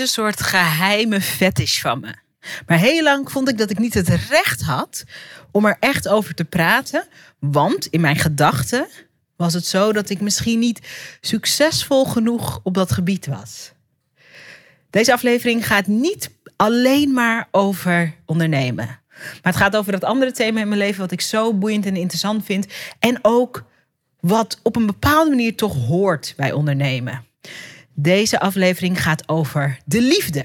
Een soort geheime fetish van me. Maar heel lang vond ik dat ik niet het recht had om er echt over te praten. Want in mijn gedachten was het zo dat ik misschien niet succesvol genoeg op dat gebied was. Deze aflevering gaat niet alleen maar over ondernemen. Maar het gaat over dat andere thema in mijn leven wat ik zo boeiend en interessant vind. En ook wat op een bepaalde manier toch hoort bij ondernemen. Deze aflevering gaat over de liefde.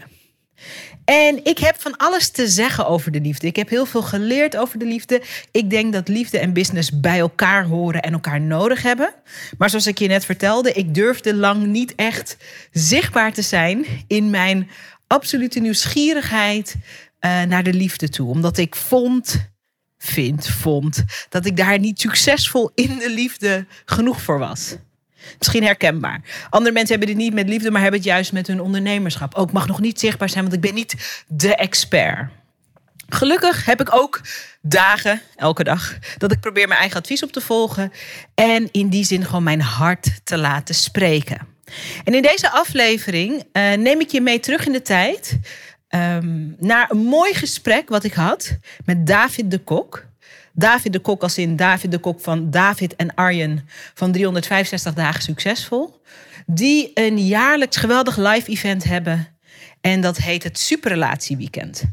En ik heb van alles te zeggen over de liefde. Ik heb heel veel geleerd over de liefde. Ik denk dat liefde en business bij elkaar horen en elkaar nodig hebben. Maar zoals ik je net vertelde, ik durfde lang niet echt zichtbaar te zijn in mijn absolute nieuwsgierigheid uh, naar de liefde toe. Omdat ik vond, vind, vond dat ik daar niet succesvol in de liefde genoeg voor was. Misschien herkenbaar. Andere mensen hebben dit niet met liefde, maar hebben het juist met hun ondernemerschap. Ook mag nog niet zichtbaar zijn, want ik ben niet de expert. Gelukkig heb ik ook dagen, elke dag, dat ik probeer mijn eigen advies op te volgen. En in die zin gewoon mijn hart te laten spreken. En in deze aflevering uh, neem ik je mee terug in de tijd. Um, naar een mooi gesprek wat ik had met David de Kok. David de Kok als in David de Kok van David en Arjen van 365 dagen succesvol. Die een jaarlijks geweldig live event hebben. En dat heet het Superrelatieweekend.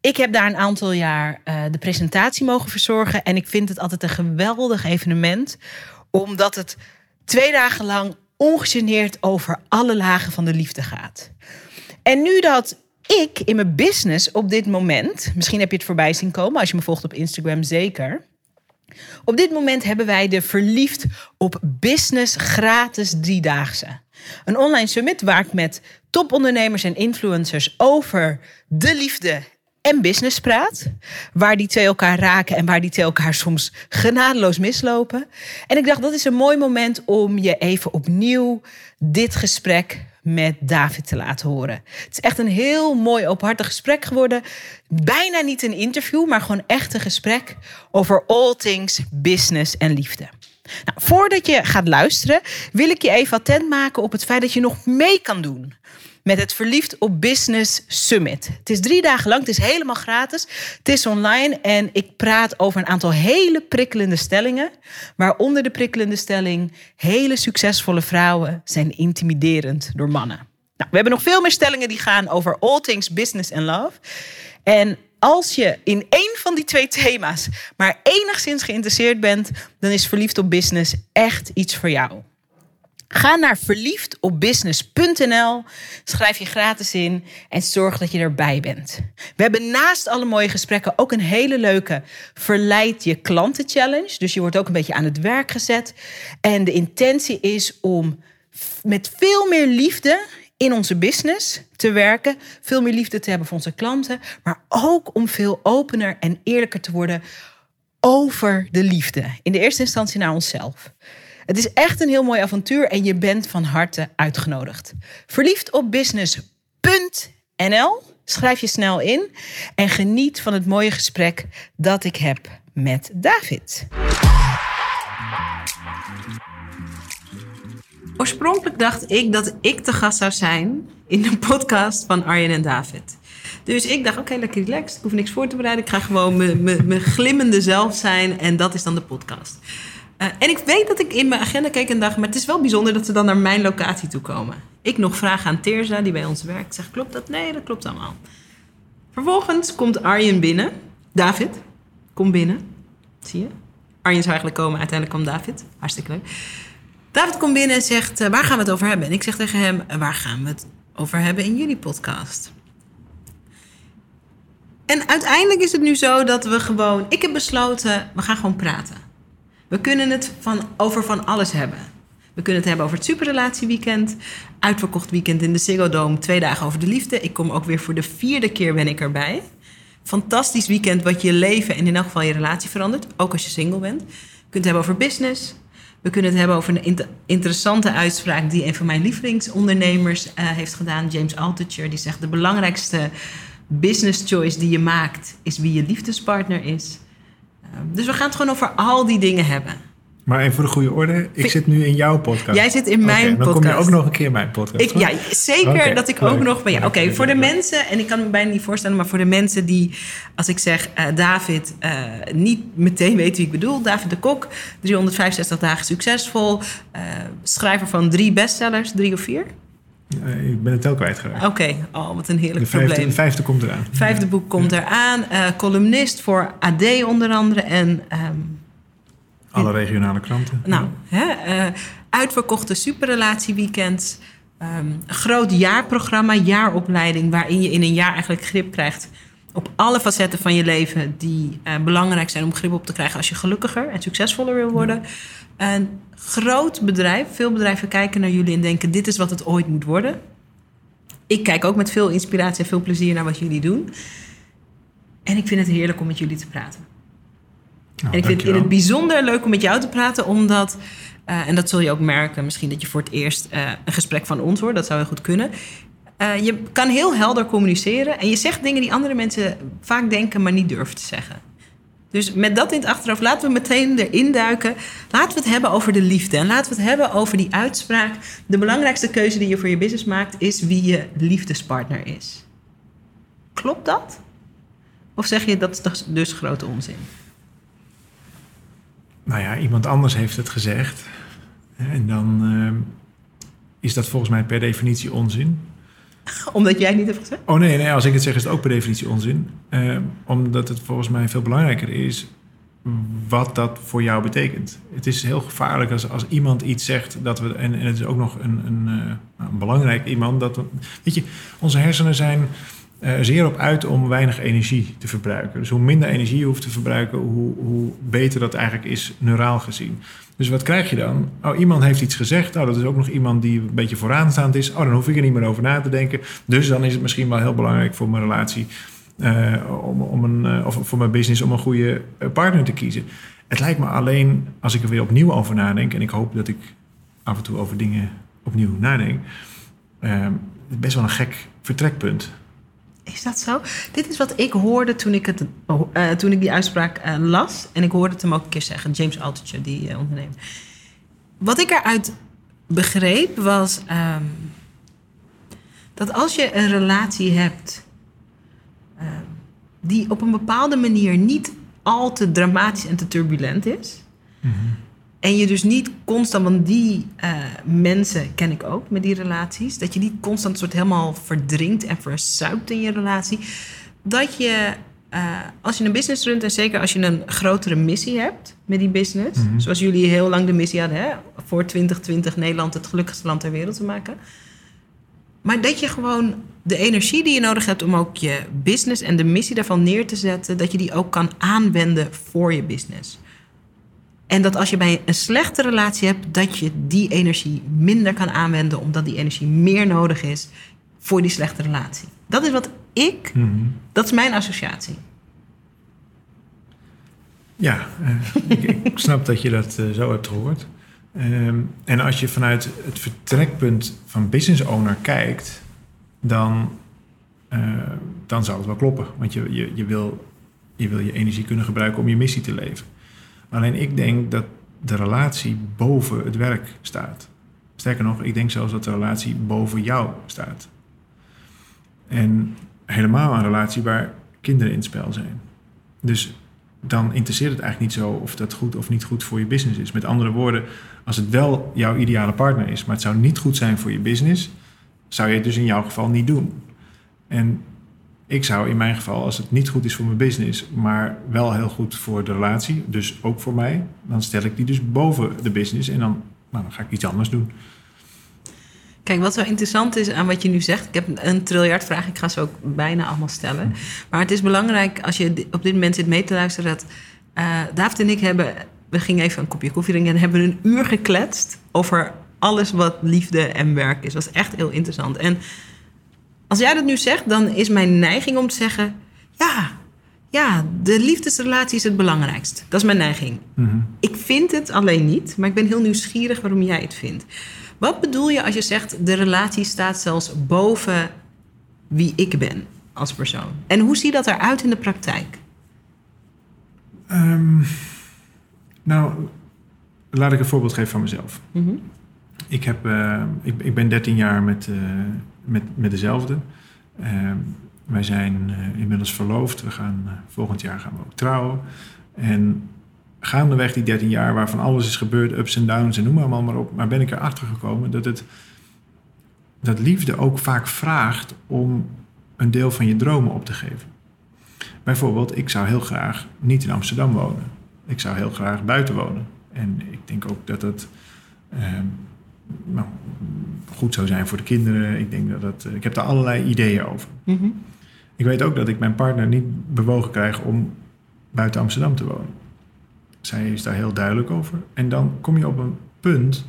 Ik heb daar een aantal jaar uh, de presentatie mogen verzorgen. En ik vind het altijd een geweldig evenement. Omdat het twee dagen lang ongegeneerd over alle lagen van de liefde gaat. En nu dat ik in mijn business op dit moment, misschien heb je het voorbij zien komen als je me volgt op Instagram zeker. Op dit moment hebben wij de Verliefd op Business gratis driedaagse. Een online summit waar ik met topondernemers en influencers over de liefde en business praat. Waar die twee elkaar raken en waar die twee elkaar soms genadeloos mislopen. En ik dacht, dat is een mooi moment om je even opnieuw dit gesprek met David te laten horen. Het is echt een heel mooi openhartig gesprek geworden. Bijna niet een interview, maar gewoon echt een gesprek over all things business en liefde. Nou, voordat je gaat luisteren, wil ik je even attent maken op het feit dat je nog mee kan doen met het Verliefd op Business Summit. Het is drie dagen lang, het is helemaal gratis. Het is online en ik praat over een aantal hele prikkelende stellingen. Waaronder de prikkelende stelling: hele succesvolle vrouwen zijn intimiderend door mannen. Nou, we hebben nog veel meer stellingen die gaan over all things business and love. En als je in één van die twee thema's maar enigszins geïnteresseerd bent, dan is verliefd op business echt iets voor jou. Ga naar verliefdopbusiness.nl, schrijf je gratis in en zorg dat je erbij bent. We hebben naast alle mooie gesprekken ook een hele leuke Verleid je klanten challenge. Dus je wordt ook een beetje aan het werk gezet. En de intentie is om met veel meer liefde in onze business te werken, veel meer liefde te hebben voor onze klanten, maar ook om veel opener en eerlijker te worden over de liefde. In de eerste instantie naar onszelf. Het is echt een heel mooi avontuur en je bent van harte uitgenodigd. Verliefd op business.nl. Schrijf je snel in en geniet van het mooie gesprek dat ik heb met David. Oorspronkelijk dacht ik dat ik te gast zou zijn in de podcast van Arjen en David. Dus ik dacht, oké, lekker relaxed. Ik hoef niks voor te bereiden. Ik ga gewoon mijn glimmende zelf zijn. En dat is dan de podcast. Uh, en ik weet dat ik in mijn agenda keek en dacht, maar het is wel bijzonder dat ze dan naar mijn locatie toe komen. Ik nog vraag aan Teerza, die bij ons werkt. Zeg, klopt dat? Nee, dat klopt allemaal. Vervolgens komt Arjen binnen. David, kom binnen. Zie je? Arjen zou eigenlijk komen, uiteindelijk kwam David. Hartstikke leuk. David komt binnen en zegt, uh, waar gaan we het over hebben? En ik zeg tegen hem, waar gaan we het over hebben in jullie podcast? En uiteindelijk is het nu zo dat we gewoon... Ik heb besloten, we gaan gewoon praten. We kunnen het van, over van alles hebben. We kunnen het hebben over het superrelatieweekend. Uitverkocht weekend in de Ziggo Dome. Twee dagen over de liefde. Ik kom ook weer voor de vierde keer ben ik erbij. Fantastisch weekend wat je leven en in elk geval je relatie verandert. Ook als je single bent. We kunnen het hebben over business. We kunnen het hebben over een inter interessante uitspraak die een van mijn lievelingsondernemers uh, heeft gedaan, James Altucher. Die zegt: De belangrijkste business choice die je maakt is wie je liefdespartner is. Uh, dus we gaan het gewoon over al die dingen hebben. Maar even voor de goede orde, ik zit nu in jouw podcast. Jij zit in mijn okay, podcast. Dan kom je ook nog een keer in mijn podcast. Ik, ja, zeker okay, dat ik ook nog bij jou. Oké, okay, voor de mensen, en ik kan me bijna niet voorstellen, maar voor de mensen die, als ik zeg uh, David, uh, niet meteen weten wie ik bedoel. David de Kok, 365 dagen succesvol, uh, schrijver van drie bestsellers, drie of vier? Ik ben het tel kwijtgeraakt. Oké, okay. oh, wat een heerlijk de vijfde, probleem. De vijfde komt eraan. Vijfde ja. boek komt ja. eraan. columnist voor AD onder andere en... Um, alle regionale kranten. Nou, hè, uh, uitverkochte superrelatieweekends. Um, groot jaarprogramma, jaaropleiding... waarin je in een jaar eigenlijk grip krijgt... op alle facetten van je leven... die uh, belangrijk zijn om grip op te krijgen... als je gelukkiger en succesvoller wil worden. Een groot bedrijf, veel bedrijven kijken naar jullie... en denken, dit is wat het ooit moet worden. Ik kijk ook met veel inspiratie en veel plezier naar wat jullie doen. En ik vind het heerlijk om met jullie te praten. Nou, en ik vind het in het bijzonder leuk om met jou te praten, omdat, uh, en dat zul je ook merken, misschien dat je voor het eerst uh, een gesprek van ons hoort, dat zou heel goed kunnen. Uh, je kan heel helder communiceren en je zegt dingen die andere mensen vaak denken, maar niet durven te zeggen. Dus met dat in het achterhoofd, laten we meteen erin duiken. Laten we het hebben over de liefde. En laten we het hebben over die uitspraak. De belangrijkste keuze die je voor je business maakt, is wie je liefdespartner is. Klopt dat? Of zeg je dat is dus grote onzin? nou ja, iemand anders heeft het gezegd. En dan uh, is dat volgens mij per definitie onzin. Omdat jij het niet hebt gezegd? Oh nee, nee, als ik het zeg is het ook per definitie onzin. Uh, omdat het volgens mij veel belangrijker is wat dat voor jou betekent. Het is heel gevaarlijk als, als iemand iets zegt dat we. En, en het is ook nog een, een, uh, een belangrijk iemand. Dat, weet je, onze hersenen zijn uh, zeer op uit om weinig energie te verbruiken. Dus hoe minder energie je hoeft te verbruiken, hoe, hoe beter dat eigenlijk is, neuraal gezien. Dus wat krijg je dan? Oh, iemand heeft iets gezegd. Oh, dat is ook nog iemand die een beetje vooraanstaand is. Oh, dan hoef ik er niet meer over na te denken. Dus dan is het misschien wel heel belangrijk voor mijn relatie. Uh, om, om een, uh, of voor mijn business om een goede partner te kiezen. Het lijkt me alleen, als ik er weer opnieuw over nadenk... en ik hoop dat ik af en toe over dingen opnieuw nadenk... best wel een gek vertrekpunt. Is dat zo? Dit is wat ik hoorde toen ik, het, uh, toen ik die uitspraak uh, las. En ik hoorde het hem ook een keer zeggen, James Altucher, die uh, ondernemer. Wat ik eruit begreep was um, dat als je een relatie hebt die op een bepaalde manier niet al te dramatisch en te turbulent is. -hmm. En je dus niet constant, want die uh, mensen ken ik ook met die relaties, dat je niet constant soort helemaal verdrinkt en verzuipt in je relatie. Dat je, uh, als je een business runt en zeker als je een grotere missie hebt met die business, mm -hmm. zoals jullie heel lang de missie hadden, hè, voor 2020 Nederland het gelukkigste land ter wereld te maken. Maar dat je gewoon de energie die je nodig hebt om ook je business en de missie daarvan neer te zetten, dat je die ook kan aanwenden voor je business. En dat als je bij een slechte relatie hebt, dat je die energie minder kan aanwenden, omdat die energie meer nodig is voor die slechte relatie. Dat is wat ik, mm -hmm. dat is mijn associatie. Ja, uh, ik, ik, snap dat je dat uh, zo hebt gehoord. Um, en als je vanuit het vertrekpunt van business owner kijkt, dan, uh, dan zou het wel kloppen. Want je, je, je, wil, je wil je energie kunnen gebruiken om je missie te leven. Alleen ik denk dat de relatie boven het werk staat. Sterker nog, ik denk zelfs dat de relatie boven jou staat. En helemaal een relatie waar kinderen in het spel zijn. Dus dan interesseert het eigenlijk niet zo of dat goed of niet goed voor je business is. Met andere woorden, als het wel jouw ideale partner is, maar het zou niet goed zijn voor je business, zou je het dus in jouw geval niet doen. En ik zou in mijn geval, als het niet goed is voor mijn business, maar wel heel goed voor de relatie, dus ook voor mij, dan stel ik die dus boven de business en dan, nou, dan ga ik iets anders doen. Kijk, wat zo interessant is aan wat je nu zegt, ik heb een triljard vragen, ik ga ze ook bijna allemaal stellen. Maar het is belangrijk als je op dit moment zit mee te luisteren, dat uh, David en ik hebben, we gingen even een kopje koffie drinken en hebben een uur gekletst over alles wat liefde en werk is. Dat was echt heel interessant. En als jij dat nu zegt, dan is mijn neiging om te zeggen: ja, ja, de liefdesrelatie is het belangrijkst. Dat is mijn neiging. Mhm. Ik vind het alleen niet, maar ik ben heel nieuwsgierig waarom jij het vindt. Wat bedoel je als je zegt de relatie staat zelfs boven wie ik ben als persoon? En hoe ziet dat eruit in de praktijk? Ehm, nou, laat ik een voorbeeld geven van mezelf. Mhm. Ik, heb, eh, ik, ik ben 13 jaar met, eh, met, met dezelfde. Ehm, wij zijn eh, inmiddels verloofd. We gaan, eh, volgend jaar gaan we ook trouwen. En gaandeweg die 13 jaar, waarvan alles is gebeurd, ups en downs en noem maar maar op. Maar ben ik erachter gekomen dat, het, dat liefde ook vaak vraagt om een deel van je dromen op te geven. Bijvoorbeeld, ik zou heel graag niet in Amsterdam wonen. Ik zou heel graag buiten wonen. En ik denk ook dat het ehm, nou, goed zou zijn voor de kinderen. Ik, denk dat het, ik heb daar allerlei ideeën over. Mhm. Ik weet ook dat ik mijn partner niet bewogen krijg om buiten Amsterdam te wonen. Zij is daar heel duidelijk over. En dan kom je op een punt.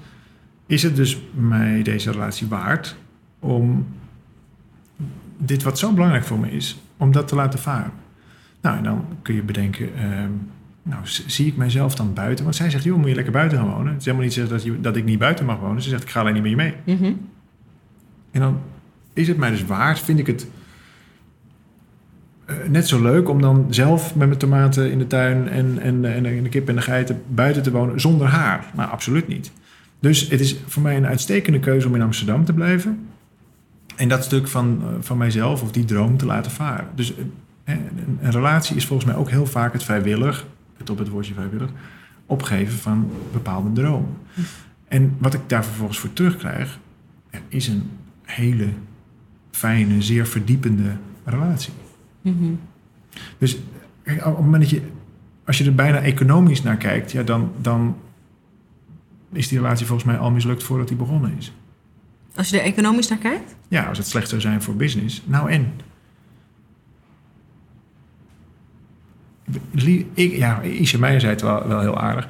Is het dus mij deze relatie waard om dit wat zo belangrijk voor me is, om dat te laten varen? Nou, en dan kun je bedenken, ehm, nou, zie ik mijzelf dan buiten? Want zij zegt, joh, moet je lekker buiten gaan wonen. Het is helemaal niet zo dat, je, dat ik niet buiten mag wonen. Ze zegt, ik ga alleen niet met je mee. Mhm. En dan is het mij dus waard, vind ik het eh, net zo leuk om dan zelf met mijn tomaten in de tuin en, en, en, en de kip en de geiten buiten te wonen zonder haar. Maar absoluut niet. Dus het is voor mij een uitstekende keuze om in Amsterdam te blijven. En dat stuk van, eh, van mijzelf of die droom te laten varen. Dus eh, een, een relatie is volgens mij ook heel vaak het vrijwillig, het op het woordje vrijwillig, opgeven van bepaalde dromen. En wat ik daar vervolgens voor terugkrijg, is een hele fijne, zeer verdiepende relatie. Mhm. Dus kijk, op het moment dat je, als je er bijna economisch naar kijkt, ja, dan, dan is die relatie volgens mij al mislukt voordat die begonnen is. Als je er economisch naar kijkt? Ja, als het slecht zou zijn voor business, nou en? Ik, ja, Isha Meijer zei het wel, wel heel aardig.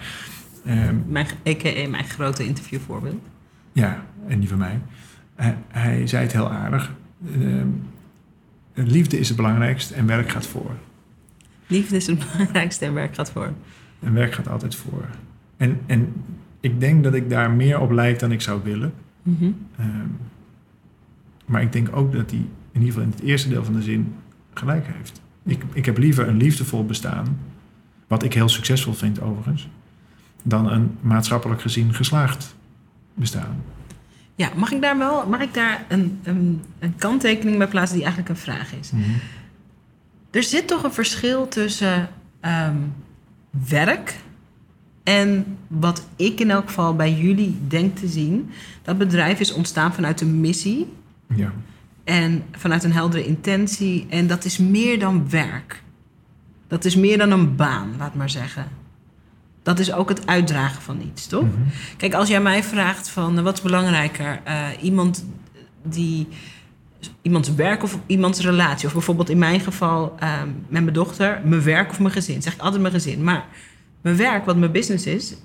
Ehm, Mijn, a.k.a. mijn grote interviewvoorbeeld. Ja, en die van mij. Hij, hij zei het heel aardig. Ehm, liefde is het belangrijkst en werk gaat voor. Liefde is het belangrijkste en werk gaat voor. En werk gaat altijd voor. En, en ik denk dat ik daar meer op lijk dan ik zou willen. Mhm. Ehm, maar ik denk ook dat hij in ieder geval in het eerste deel van de zin gelijk heeft. Ik, ik heb liever een liefdevol bestaan, wat ik heel succesvol vind overigens, dan een maatschappelijk gezien geslaagd bestaan. Ja, mag ik daar wel mag ik daar een, een, een kanttekening bij plaatsen die eigenlijk een vraag is? Er zit toch een verschil tussen ehm, werk en wat ik in elk geval bij jullie denk te zien. Dat bedrijf is ontstaan vanuit een missie Ja. En vanuit een heldere intentie. En dat is meer dan werk. Dat is meer dan een baan, laat maar zeggen. Dat is ook het uitdragen van iets, toch? Mhm. Kijk, als jij mij vraagt van eh, wat is belangrijker? Eh, iemand die iemands werk of iemands relatie. Of bijvoorbeeld in mijn geval ehm, met mijn dochter, mijn werk of mijn gezin. Zeg ik altijd mijn gezin. Maar mijn werk, wat mijn business is,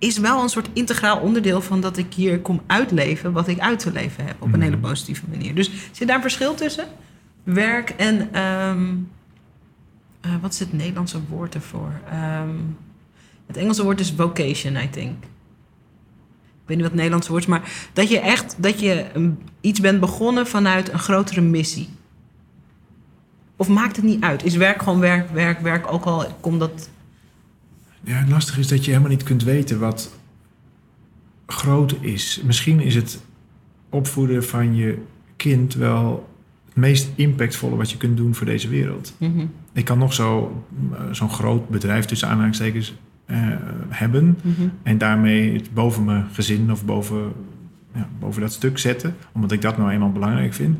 is wel een soort integraal onderdeel van dat ik hier kom uitleven wat ik uit te leven heb. Op een Mhm. hele positieve manier. Dus zit daar een verschil tussen? Werk en. ehm, eh, wat is het Nederlandse woord ervoor? Ehm, het Engelse woord is vocation, I think. Ik weet niet wat het Nederlandse woord is, maar dat je echt dat je een- iets bent begonnen vanuit een grotere missie. Of maakt het niet uit? Is werk gewoon werk, werk, werk, ook al komt dat. Ja, het lastige is dat je helemaal niet kunt weten wat groot is. Misschien is het opvoeden van je kind wel het meest impactvolle wat je kunt doen voor deze wereld. Mhm, Ik kan nog zo, eh, zo'n groot bedrijf tussen aanhalingstekens eh, hebben mhm. en daarmee het boven mijn gezin of boven, ja, boven dat stuk zetten, omdat ik dat nou eenmaal belangrijk vind.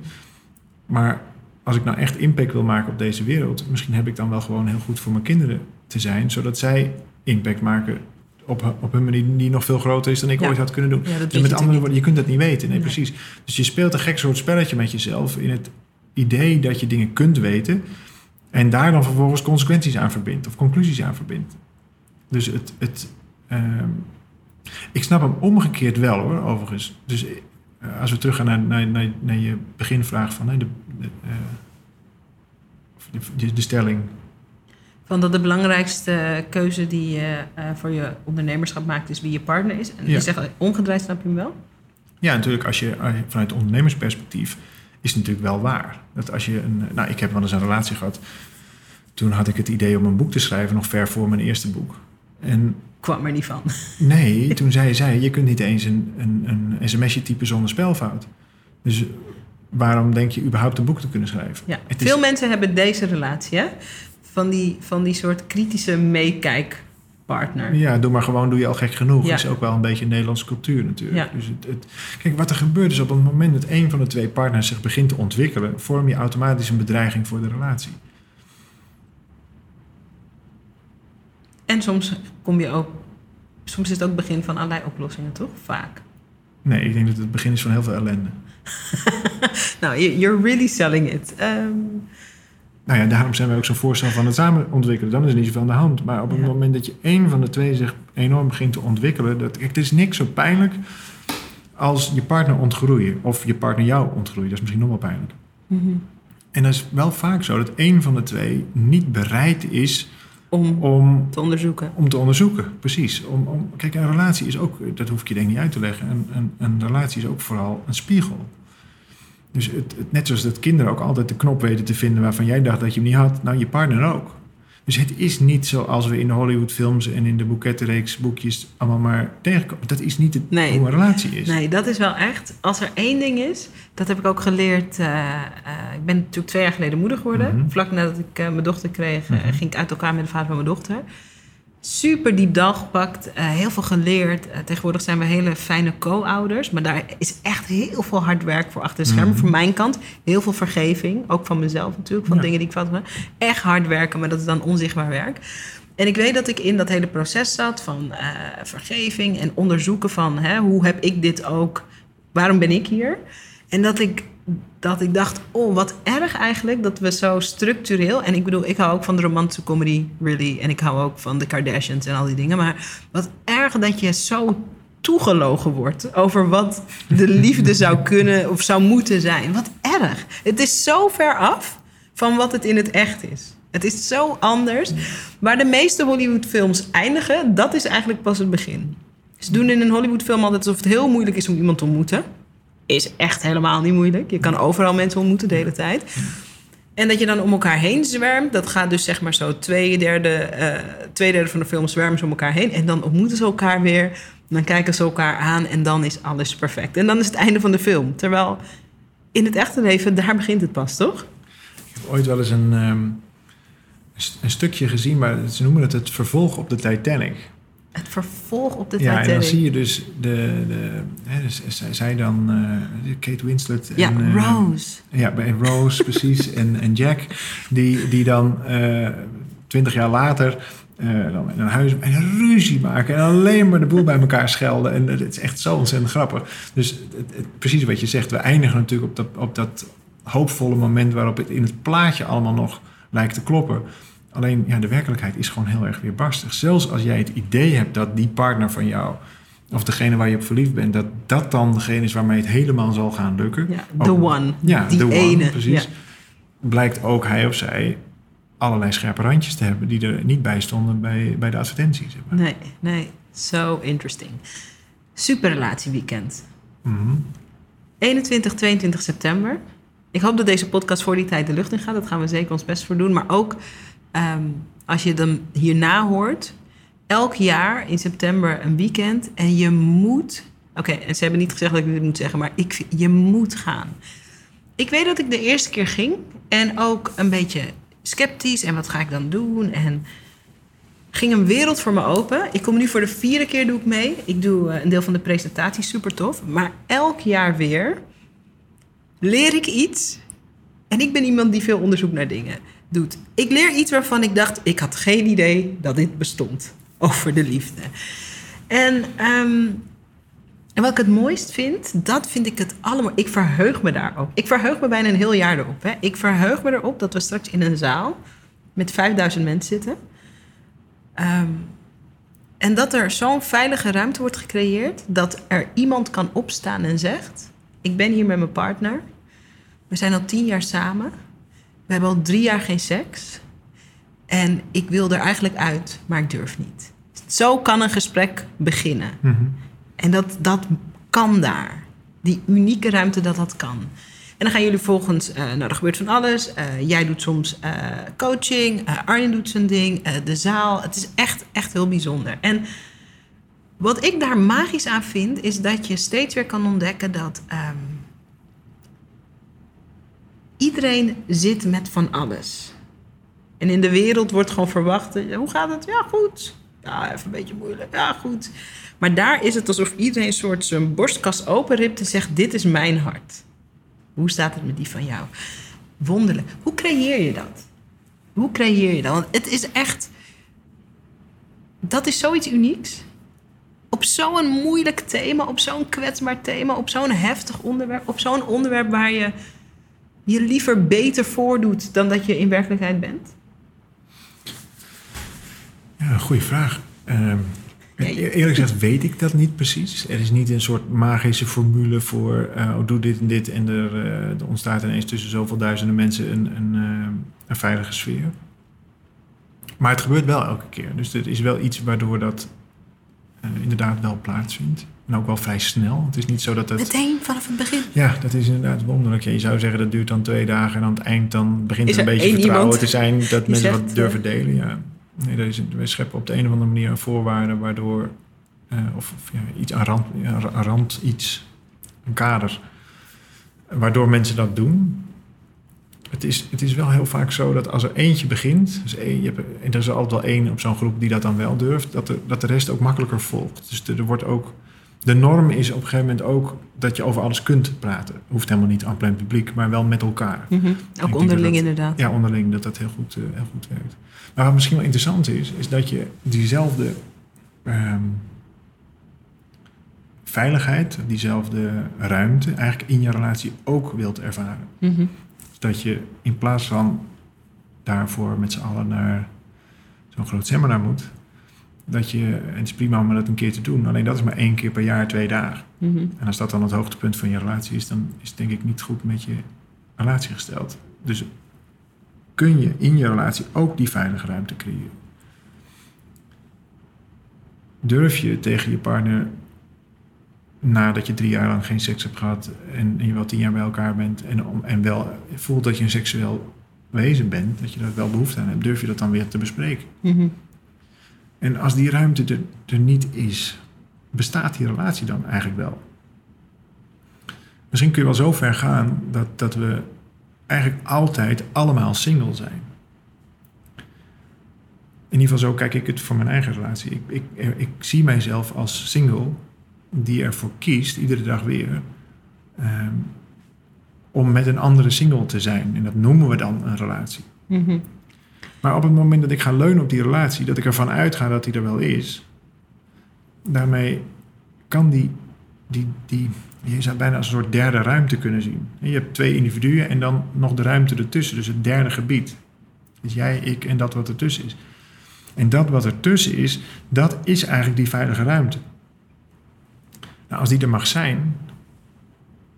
Maar als ik nou echt impact wil maken op deze wereld, misschien heb ik dan wel gewoon heel goed voor mijn kinderen te zijn, zodat zij impact maken op, op een manier die nog veel groter is dan ik Ja. ooit had kunnen doen. Ja, Dus je met andere woorden, je kunt dat niet weten. Nee, Nee. precies. Dus je speelt een gek soort spelletje met jezelf in het idee dat je dingen kunt weten en daar dan vervolgens consequenties aan verbindt of conclusies aan verbindt. Dus het, het, ehm, Ik snap hem omgekeerd wel hoor, overigens. Dus eh, als we teruggaan naar, naar, naar, naar je beginvraag van de, de, eh, de, de stelling. Van dat de belangrijkste keuze die je eh, voor je ondernemerschap maakt, is wie je partner is. En Ja. je zegt omgedraaid, snap je hem wel? Ja, natuurlijk, als je vanuit ondernemersperspectief is het natuurlijk wel waar. Dat als je een, nou, ik heb wel eens een relatie gehad. Toen had ik het idee om een boek te schrijven, nog ver voor mijn eerste boek. En Kwam er niet van. nee, toen zei zij: Je kunt niet eens een, een, een sms'je typen zonder spelfout. Dus waarom denk je überhaupt een boek te kunnen schrijven? Ja. Het is- Veel mensen hebben deze relatie, hè? Van die, van die soort kritische meekijkpartner. Ja, doe maar gewoon, doe je al gek genoeg. Ja. Is ook wel een beetje Nederlandse cultuur natuurlijk. Ja. Dus het, het, kijk, wat er gebeurt is op het moment dat een van de twee partners zich begint te ontwikkelen, vorm je automatisch een bedreiging voor de relatie. En soms kom je ook... Soms is het ook het begin van allerlei oplossingen, toch? Vaak. Nee, ik denk dat het begin is van heel veel ellende. Nou, you- you're really selling it. Ehm, Nou ja, daarom zijn wij ook zo'n voorstel van het samen ontwikkelen. Dan is er niet zoveel aan de hand. Maar op het Ja. moment dat je één van de twee zich enorm begint te ontwikkelen, dat, het is niks zo pijnlijk als je partner ontgroeien of je partner jou ontgroeien. Dat is misschien nog wel pijnlijk. mhm. En dat is wel vaak zo dat één van de twee niet bereid is Om om te onderzoeken. Om te onderzoeken, precies. Om, om, kijk, een relatie is ook, dat hoef ik je denk ik niet uit te leggen, een, een, een relatie is ook vooral een spiegel. Dus het, het, net zoals dat kinderen ook altijd de knop weten te vinden waarvan jij dacht dat je hem niet had, nou je partner ook. Dus het is niet zoals we in de Hollywoodfilms en in de boekettenreeks boekjes allemaal maar tegenkomen. Dat is niet het, Nee. hoe een relatie is. Nee, dat is wel echt. Als er één ding is, dat heb ik ook geleerd. eh, eh, ik ben natuurlijk twee jaar geleden moeder geworden. Mhm. Vlak nadat ik eh, mijn dochter kreeg, Mhm. ging ik uit elkaar met de vader van mijn dochter. Super diep dal gepakt, eh, heel veel geleerd. Eh, tegenwoordig zijn we hele fijne co-ouders. Maar daar is echt heel veel hard werk voor achter de schermen. Mhm. Voor mijn kant heel veel vergeving. Ook van mezelf natuurlijk, van Ja. dingen die ik fout heb. Echt hard werken, maar dat is dan onzichtbaar werk. En ik weet dat ik in dat hele proces zat van eh, vergeving en onderzoeken van hè, hoe heb ik dit ook, waarom ben ik hier? En dat ik, dat ik dacht, oh wat erg eigenlijk dat we zo structureel, en ik bedoel, ik hou ook van de romantische comedy, really, en ik hou ook van de Kardashians en al die dingen, maar wat erg dat je zo toegelogen wordt over wat de liefde zou kunnen of zou moeten zijn. Wat erg. Het is zo ver af van wat het in het echt is. Het is zo anders. Waar de meeste Hollywoodfilms eindigen, dat is eigenlijk pas het begin. Ze doen in een Hollywoodfilm altijd alsof het heel moeilijk is om iemand te ontmoeten. Is echt helemaal niet moeilijk. Je kan overal mensen ontmoeten de hele tijd. En dat je dan om elkaar heen zwermt. Dat gaat dus zeg maar zo twee derde, eh, twee derde van de film zwermen ze om elkaar heen. En dan ontmoeten ze elkaar weer. Dan kijken ze elkaar aan en dan is alles perfect. En dan is het einde van de film. Terwijl in het echte leven, daar begint het pas, toch? Ik heb ooit wel eens een, ehm, een st- een stukje gezien, maar ze noemen het het vervolg op de Titanic. Het vervolg op de Ja, en Titanic. dan zie je dus de, de hè, dus zij, dan, eh, Kate Winslet. Ja, en, eh, Rose. Ja, bij Rose precies. en, en Jack, die, die dan twintig jaar later eh, dan in een huis en een ruzie maken. En alleen maar de boel bij elkaar schelden. En het is echt zo ontzettend grappig. Dus het, het- precies wat je zegt, we eindigen natuurlijk op dat, op dat hoopvolle moment waarop het in het plaatje allemaal nog lijkt te kloppen. Alleen ja, de werkelijkheid is gewoon heel erg weerbarstig. Zelfs als jij het idee hebt dat die partner van jou, of degene waar je op verliefd bent, dat dat dan degene is waarmee het helemaal zal gaan lukken. Ja, the Ook- one. Ja, die the one, ene. precies. Ja. Blijkt ook hij of zij allerlei scherpe randjes te hebben die er niet bij stonden bij, bij de advertenties. Zeg maar. Nee, nee. So interesting. Superrelatieweekend. Mhm. 21, 22 september. Ik hoop dat deze podcast voor die tijd de lucht in gaat. Dat gaan we zeker ons best voor doen. Maar ook ehm, als je hem hierna hoort. Elk jaar in september een weekend. En je moet... Oké, en ze hebben niet gezegd dat ik dit moet zeggen. Maar ik, je moet gaan. Ik weet dat ik de eerste keer ging. En ook een beetje sceptisch. En wat ga ik dan doen? En ging een wereld voor me open. Ik kom nu voor de vierde keer doe ik mee. Ik doe eh, een deel van de presentatie, super tof. Maar elk jaar weer leer ik iets. En ik ben iemand die veel onderzoek naar dingen doet. Ik leer iets waarvan ik dacht, ik had geen idee dat dit bestond. Over de liefde. En, ehm, en wat ik het mooist vind, dat vind ik het allemaal. Ik verheug me daarop. Ik verheug me bijna een heel jaar erop. Hè. Ik verheug me erop dat we straks in een zaal met 5000 mensen zitten. Ehm, En dat er zo'n veilige ruimte wordt gecreëerd dat er iemand kan opstaan en zegt: Ik ben hier met mijn partner. We zijn al tien jaar samen. We hebben al drie jaar geen seks. En ik wil er eigenlijk uit, maar ik durf niet. Zo kan een gesprek beginnen. Mhm. En dat, dat kan daar. Die unieke ruimte dat dat kan. En dan gaan jullie volgens, eh, nou er gebeurt van alles. Eh, jij doet soms eh, coaching, Arjen doet zijn ding, de zaal. Het is echt, echt heel bijzonder. En wat ik daar magisch aan vind, is dat je steeds weer kan ontdekken dat ehm, iedereen zit met van alles. En in de wereld wordt gewoon verwacht, eh, hoe gaat het? Ja, goed. Ja, even een beetje moeilijk. Ja, goed. Maar daar is het alsof iedereen een soort zijn borstkas openript en zegt: Dit is mijn hart. Hoe staat het met die van jou? Wonderlijk. Hoe creëer je dat? Hoe creëer je dat? Want het is echt. Dat is zoiets unieks. Op zo'n moeilijk thema, op zo'n kwetsbaar thema, op zo'n heftig onderwerp, op zo'n onderwerp waar je je liever beter voordoet dan dat je in werkelijkheid bent. Ja, goede vraag. Ehm, je- Eerlijk gezegd weet ik dat niet precies. Er is niet een soort magische formule voor eh, oh, doe dit en dit en er, eh, er ontstaat ineens tussen zoveel duizenden mensen een, een, eh, een veilige sfeer. Maar het gebeurt wel elke keer. Dus er is wel iets waardoor dat inderdaad wel plaatsvindt. En ook wel vrij snel. Het is niet zo dat het... Meteen vanaf het begin. Ja, dat is inderdaad wonderlijk. Ja, je zou zeggen dat duurt dan twee dagen en aan het eind dan begint er een beetje vertrouwen te zijn dat mensen zegt, wat durven eh, delen. Ja. Nee, dat is, wij scheppen op de een of andere manier een voorwaarde waardoor, eh, of, of ja, iets aan rand, aan rand iets, een kader, waardoor mensen dat doen. Het is, het is wel heel vaak zo dat als er eentje begint, dus één, je hebt, en er is er altijd wel één op zo'n groep die dat dan wel durft, dat de, dat de rest ook makkelijker volgt. Dus er, er wordt ook, de norm is op een gegeven moment ook dat je over alles kunt praten. Hoeft helemaal niet aan plein publiek, maar wel met elkaar. Mhm. Ook onderling dat- inderdaad. Ja, onderling dat dat heel goed, eh, heel goed werkt. Maar wat misschien wel interessant is, is dat je diezelfde ehm, veiligheid, diezelfde ruimte eigenlijk in je relatie ook wilt ervaren. Mhm. Dat je in plaats van daarvoor met z'n allen naar zo'n groot seminar moet, dat je, en het is prima om dat een keer te doen, alleen dat is maar één keer per jaar, twee dagen. Mhm. En als dat dan het hoogtepunt van je relatie is, dan is het denk ik niet goed met je relatie gesteld. Dus kun je in je relatie ook die veilige ruimte creëren. Durf je tegen je partner, nadat je drie jaar lang geen seks hebt gehad en, en je wel tien jaar bij elkaar bent en, en wel voelt dat je een seksueel wezen bent, dat je daar wel behoefte aan hebt, durf je dat dan weer te bespreken? Mhm. En als die ruimte er, er niet is, bestaat die relatie dan eigenlijk wel? Misschien kun je wel zo ver gaan dat, dat we eigenlijk altijd allemaal single zijn. In ieder geval zo kijk ik het voor mijn eigen relatie. Ik, ik, ik zie mijzelf als single die ervoor kiest, iedere dag weer, ehm, om met een andere single te zijn. En dat noemen we dan een relatie. Mhm. Maar op het moment dat ik ga leunen op die relatie, dat ik ervan uitga dat die er wel is, daarmee kan die, die, die je zou bijna als een soort derde ruimte kunnen zien. Je hebt twee individuen en dan nog de ruimte ertussen, dus het derde gebied. Dus jij, ik en dat wat ertussen is. En dat wat ertussen is, dat is eigenlijk die veilige ruimte. Nou, als die er mag zijn,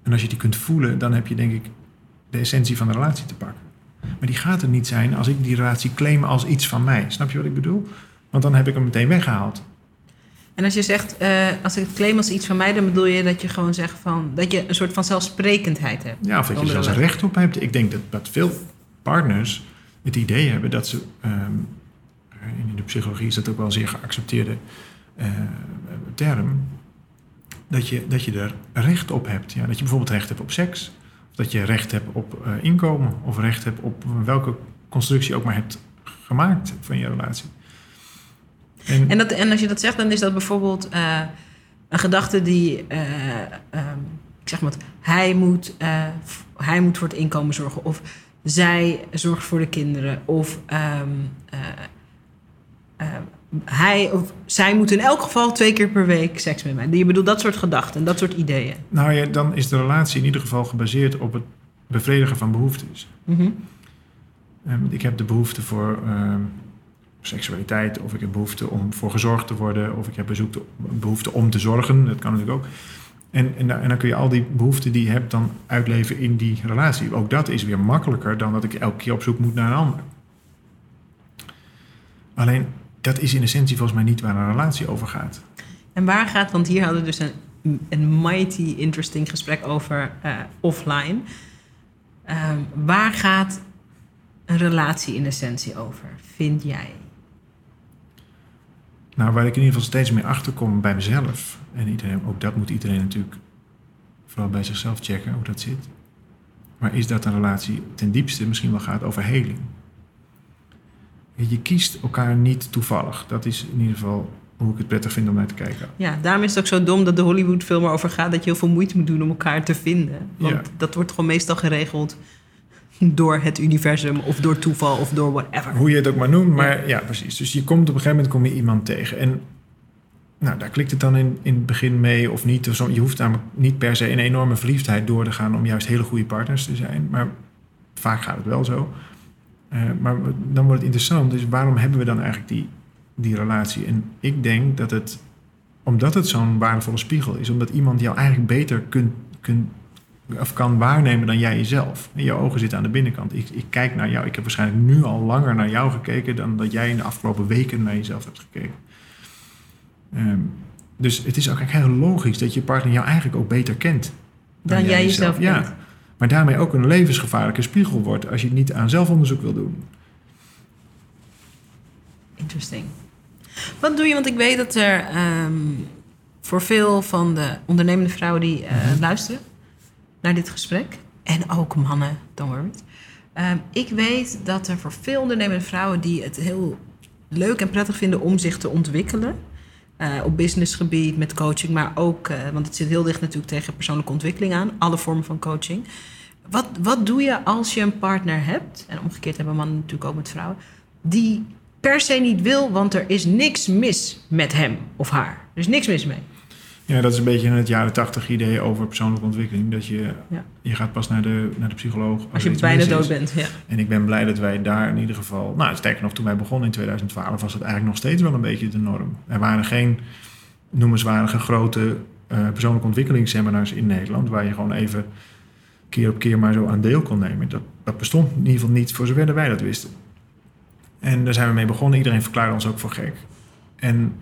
en als je die kunt voelen, dan heb je denk ik de essentie van de relatie te pakken. Maar die gaat er niet zijn als ik die relatie claim als iets van mij. Snap je wat ik bedoel? Want dan heb ik hem meteen weggehaald. En als je zegt, eh, als ik het claim als iets van mij, dan bedoel je dat je gewoon zegt van dat je een soort van zelfsprekendheid hebt. Ja, of dat je zelfs recht op hebt. Ik denk dat, dat veel partners het idee hebben dat ze... ehm, in de psychologie is dat ook wel een zeer geaccepteerde eh, term. Dat je, dat je er recht op hebt. Ja, dat je bijvoorbeeld recht hebt op seks. Dat je recht hebt op eh, inkomen. Of recht hebt op welke constructie ook maar hebt gemaakt van je relatie. En, En, dat, en als je dat zegt, dan is dat bijvoorbeeld eh, een gedachte die, eh, ehm, ik zeg maar, hij moet, hij moet voor het inkomen zorgen. Of zij zorgt voor de kinderen. Of eh, hij of zij moet in elk geval twee keer per week seks met mij. Je bedoelt dat soort gedachten, dat soort ideeën. Nou ja, dan is de relatie in ieder geval gebaseerd op het bevredigen van behoeftes. Mhm. Eh, want ik heb de behoefte voor, ehm, seksualiteit, of ik heb behoefte om voor gezorgd te worden, of ik heb behoefte om te zorgen. Dat kan natuurlijk ook. En, en, en, dan kun je al die behoeften die je hebt dan uitleven in die relatie. Ook dat is weer makkelijker dan dat ik elke keer op zoek moet naar een ander. Alleen, dat is in essentie volgens mij niet waar een relatie over gaat. En waar gaat, want hier hadden we dus een, een mighty interesting gesprek over uh, offline. Uh, waar gaat een relatie in essentie over, vind jij? Nou, waar ik in ieder geval steeds meer achterkom bij mezelf. En iedereen, ook dat moet iedereen natuurlijk vooral bij zichzelf checken hoe dat zit. Maar is dat een relatie ten diepste misschien wel gaat over heling? Je kiest elkaar niet toevallig. Dat is in ieder geval hoe ik het prettig vind om naar te kijken. Ja, daarom is het ook zo dom dat de Hollywood-film erover gaat dat je heel veel moeite moet doen om elkaar te vinden. Want dat wordt gewoon meestal geregeld door het universum of door toeval of door whatever. Hoe je het ook maar noemt, maar ja, precies. Dus je komt op een gegeven moment kom je iemand tegen. En nou, daar klikt het dan in, in het begin mee of niet. Je hoeft namelijk niet per se een enorme verliefdheid door te gaan om juist hele goede partners te zijn. Maar vaak gaat het wel zo. Uh, maar dan wordt het interessant. Dus waarom hebben we dan eigenlijk die, die relatie? En ik denk dat het, omdat het zo'n waardevolle spiegel is, omdat iemand jou eigenlijk beter kunt, kunt of kan waarnemen dan jij jezelf. En je ogen zitten aan de binnenkant. Ik, ik kijk naar jou. Ik heb waarschijnlijk nu al langer naar jou gekeken dan dat jij in de afgelopen weken naar jezelf hebt gekeken. Ehm, dus het is ook heel logisch dat je partner jou eigenlijk ook beter kent. Dan, jij jezelf. Ja. Maar daarmee ook een levensgevaarlijke spiegel wordt als je het niet aan zelfonderzoek wil doen. Interesting. Wat doe je? Want ik weet dat er ehm, voor veel van de ondernemende vrouwen die uh, luisteren naar dit gesprek, en ook mannen, don't worry. Um, ik weet dat er voor veel ondernemende vrouwen die het heel leuk en prettig vinden om zich te ontwikkelen, uh, op businessgebied, met coaching, maar ook, uh, want het zit heel dicht natuurlijk tegen persoonlijke ontwikkeling aan, alle vormen van coaching. Wat, wat doe je als je een partner hebt, en omgekeerd hebben mannen natuurlijk ook met vrouwen, die per se niet wil, want er is niks mis met hem of haar. Er is niks mis mee. Ja, dat is een beetje het jaren tachtig idee over persoonlijke ontwikkeling. Dat je, ja. je gaat pas naar de, naar de psycholoog. Als, als je bijna dood bent, ja. En ik ben blij dat wij daar in ieder geval... Nou, sterker nog, toen wij begonnen in 2012 was het eigenlijk nog steeds wel een beetje de norm. Er waren geen noemenswaardige grote uh, persoonlijke ontwikkelingsseminars in Nederland... waar je gewoon even keer op keer maar zo aan deel kon nemen. Dat, dat bestond in ieder geval niet, voor zover wij dat wisten. En daar zijn we mee begonnen. Iedereen verklaarde ons ook voor gek. En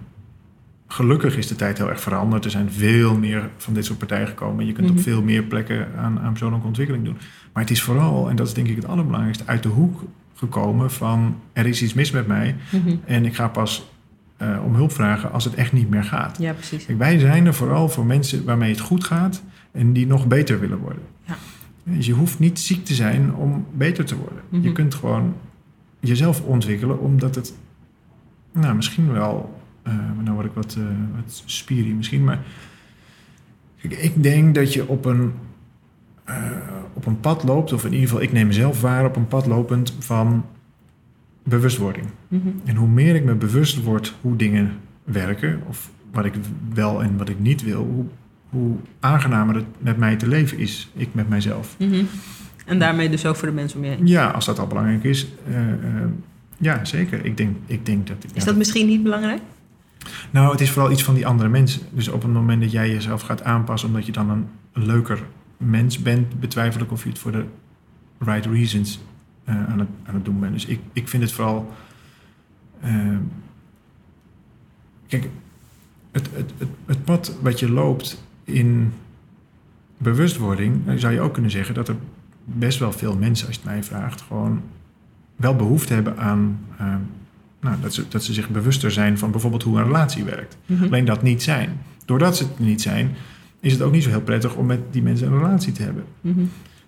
gelukkig is de tijd heel erg veranderd. Er zijn veel meer van dit soort partijen gekomen. Je kunt op mhm. veel meer plekken aan, aan persoonlijke ontwikkeling doen. Maar het is vooral, en dat is denk ik het allerbelangrijkste, uit de hoek gekomen van er is iets mis met mij. Mhm. En ik ga pas uh, om hulp vragen als het echt niet meer gaat. Ja, precies. wij zijn er vooral voor mensen waarmee het goed gaat en die nog beter willen worden. Ja. Dus je hoeft niet ziek te zijn om beter te worden. Je mhm. kunt gewoon jezelf ontwikkelen omdat het nou, misschien wel maar nou word ik wat, uh, wat spierie misschien. Maar kijk, ik denk dat je op een, uh, op een pad loopt, of in ieder geval, ik neem mezelf waar op een pad lopend van bewustwording. Mm -hmm. En hoe meer ik me bewust word hoe dingen werken, of wat ik wel en wat ik niet wil, hoe, hoe aangenamer het met mij te leven is, ik met mijzelf. Mm -hmm. En daarmee dus ook voor de mensen om je heen. Ja, als dat al belangrijk is. ja, zeker. Ik denk, ik denk dat... Is dat misschien niet belangrijk? Nou, het is vooral iets van die andere mensen. Dus op het moment dat jij jezelf gaat aanpassen omdat je dan een, leuker mens bent, betwijfel ik of je het voor de right reasons uh, aan, het, aan doen bent. Dus ik, ik vind het vooral. Uh, kijk, het, het, het, pad wat je loopt in bewustwording, dan zou je ook kunnen zeggen dat er best wel veel mensen, als je het mij vraagt, gewoon wel behoefte hebben aan. Nou, dat, ze, dat ze zich bewuster zijn van bijvoorbeeld hoe een relatie werkt. Mhm. Alleen dat niet zijn. Doordat ze het niet zijn, is het ook niet zo heel prettig om met die mensen een relatie te hebben. Mhm.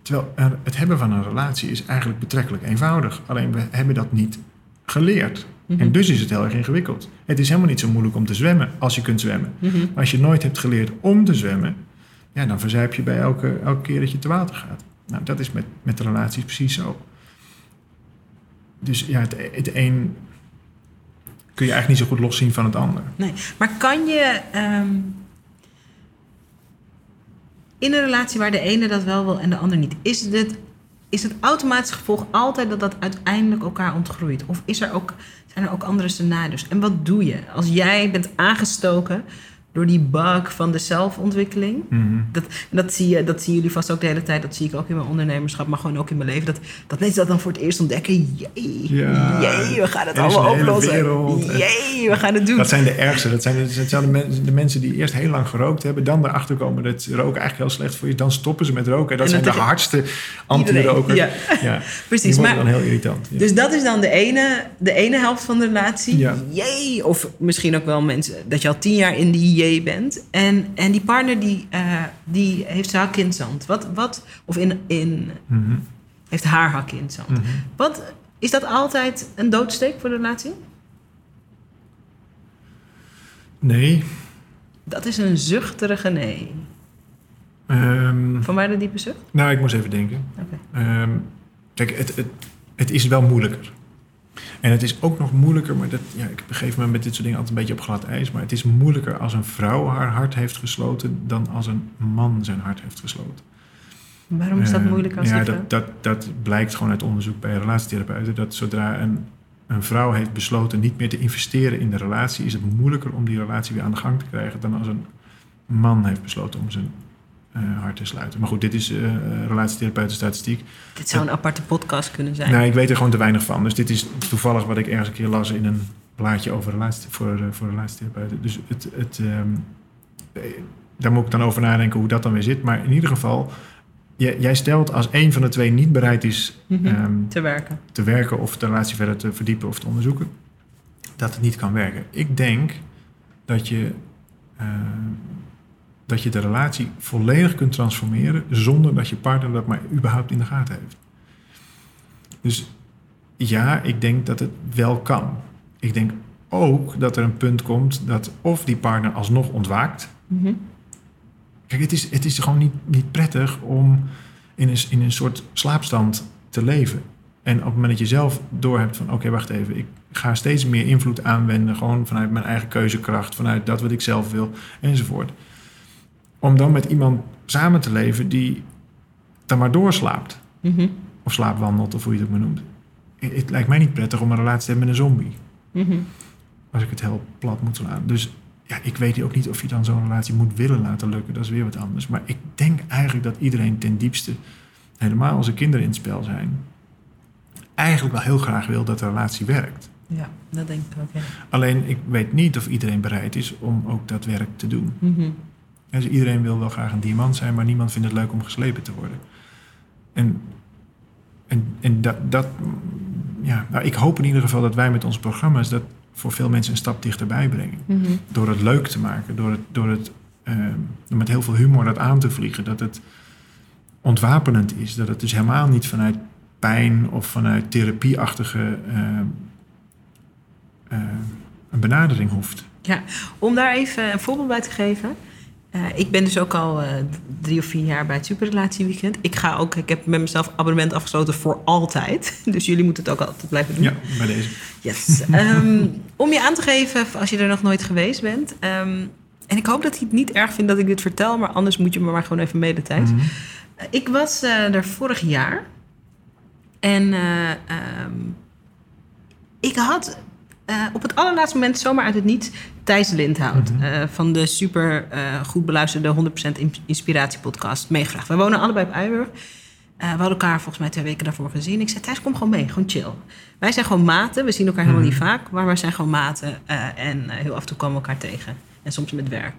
Terwijl het hebben van een relatie is eigenlijk betrekkelijk eenvoudig. Alleen we hebben dat niet geleerd. Mhm. En dus is het heel erg ingewikkeld. Het is helemaal niet zo moeilijk om te zwemmen als je kunt zwemmen. Maar als je nooit hebt geleerd om te zwemmen, ja, dan verzuip je bij elke, elke keer dat je te water gaat. Nou, dat is met, met relaties precies zo. Dus ja, het, het een kun je eigenlijk niet zo goed loszien van het ander. Nee, maar kan je ehm, in een relatie waar de ene dat wel wil en de ander niet, is het is het automatisch gevolg altijd dat dat uiteindelijk elkaar ontgroeit? Of is er ook, zijn er ook andere scenario's? En wat doe je als jij bent aangestoken door die bug van de zelfontwikkeling. Mhm. Dat, dat, zie je, dat zien jullie vast ook de hele tijd. Dat zie ik ook in mijn ondernemerschap, maar gewoon ook in mijn leven. Dat, dat mensen dat dan voor het eerst ontdekken. Jee, Ja, jee we gaan het allemaal oplossen. Jee, we gaan het doen. Dat zijn de ergste. Dat zijn, de, dat zijn de, men- de mensen die eerst heel lang gerookt hebben. Dan erachter komen dat roken eigenlijk heel slecht voor je. Dan stoppen ze met roken. Dat En zijn dan de hardste anti-rokers. Ja. Ja. Precies, maar- dan heel irritant. Ja. Dus dat is dan de ene, de ene helft van de relatie. Jee. Of misschien ook wel mensen dat je al tien jaar in die bent. En, en die partner die, eh, die heeft haar kind zand. Wat, wat, of in, in, Mhm. heeft haar hak in zand. Mhm. Wat, is dat altijd een doodsteek voor de relatie? Nee. Dat is een zuchterige nee. Ehm, Van waar de diepe zucht? nou, ik moest even denken. Ehm, kijk, het, het, het is wel moeilijker. En het is ook nog moeilijker, maar dat, ja, ik begeef me met dit soort dingen altijd een beetje op glad ijs. Maar het is moeilijker als een vrouw haar hart heeft gesloten dan als een man zijn hart heeft gesloten. Waarom is dat Ehm, moeilijk als ja, dat, dat, dat blijkt gewoon uit onderzoek bij relatietherapeuten. Dat zodra een, een vrouw heeft besloten niet meer te investeren in de relatie, is het moeilijker om die relatie weer aan de gang te krijgen dan als een man heeft besloten om zijn eh, hart te sluiten. Maar goed, dit is eh relatietherapeuten-statistiek. Dit zou een aparte podcast kunnen zijn. Nou, ik weet er gewoon te weinig van. Dus dit is toevallig wat ik ergens een keer las in een blaadje over relatie, voor, eh, voor relatietherapeuten. Dus het, het, ehm, eh, daar moet ik dan over nadenken hoe dat dan weer zit. Maar in ieder geval, jij, jij stelt als een van de twee niet bereid is Mhm. ehm, Te werken. te werken of de relatie verder te verdiepen of te onderzoeken, dat het niet kan werken. Ik denk dat je, dat je de relatie volledig kunt transformeren zonder dat je partner dat maar überhaupt in de gaten heeft. Dus ja, ik denk dat het wel kan. Ik denk ook dat er een punt komt dat of die partner alsnog ontwaakt. Mhm. Kijk, het is, het is gewoon niet, niet prettig om in een, in een soort slaapstand te leven. En op het moment dat je zelf doorhebt van... oké, wacht even, ik ga steeds meer invloed aanwenden... gewoon vanuit mijn eigen keuzekracht, vanuit dat wat ik zelf wil, enzovoort. Om dan met iemand samen te leven die dan maar doorslaapt. Mhm. Of slaapwandelt, of hoe je het ook maar noemt. Het, lijkt mij niet prettig om een relatie te hebben met een zombie. Mhm. Als ik het heel plat moet slaan. Dus ja, ik weet ook niet of je dan zo'n relatie moet willen laten lukken. Dat is weer wat anders. Maar ik denk eigenlijk dat iedereen ten diepste, helemaal als er kinderen in het spel zijn, eigenlijk wel heel graag wil dat de relatie werkt. Ja, dat denk ik ook, ja. Alleen ik weet niet of iedereen bereid is om ook dat werk te doen. Mhm. Ja, Dus iedereen wil wel graag een diamant zijn, maar niemand vindt het leuk om geslepen te worden. En, en, en dat, dat, ja, nou, ik hoop in ieder geval dat wij met onze programma's dat voor veel mensen een stap dichterbij brengen. Mhm. Door het leuk te maken, door het, door het eh, door met heel veel humor dat aan te vliegen. Dat het ontwapenend is. Dat het dus helemaal niet vanuit pijn of vanuit therapieachtige eh, een benadering hoeft. Ja, om daar even een voorbeeld bij te geven. Eh, ik ben dus ook al eh, drie of vier jaar bij het Superrelatieweekend. Ik ga ook, ik heb met mezelf abonnement afgesloten voor altijd. Dus jullie moeten het ook altijd blijven doen. Ja, bij deze. Yes. Ehm, om je aan te geven, als je er nog nooit geweest bent. ehm, en ik hoop dat hij het niet erg vindt dat ik dit vertel, maar anders moet je me maar gewoon even mede thuis. Mhm. Eh, Ik was er vorig jaar. En eh, ehm, ik had eh, op het allerlaatste moment zomaar uit het niets Thijs Lindhout... Mhm. eh, van de super eh, goed beluisterde 100% in- Inspiratiepodcast meegevraagd. We wonen allebei op Eiburg. Eh, we hadden elkaar volgens mij twee weken daarvoor gezien. Ik zei, Thijs, kom gewoon mee, gewoon chill. Wij zijn gewoon maten. We zien elkaar helemaal Mhm. niet vaak, maar we zijn gewoon maten. en heel af en toe komen we elkaar tegen. En soms met werk.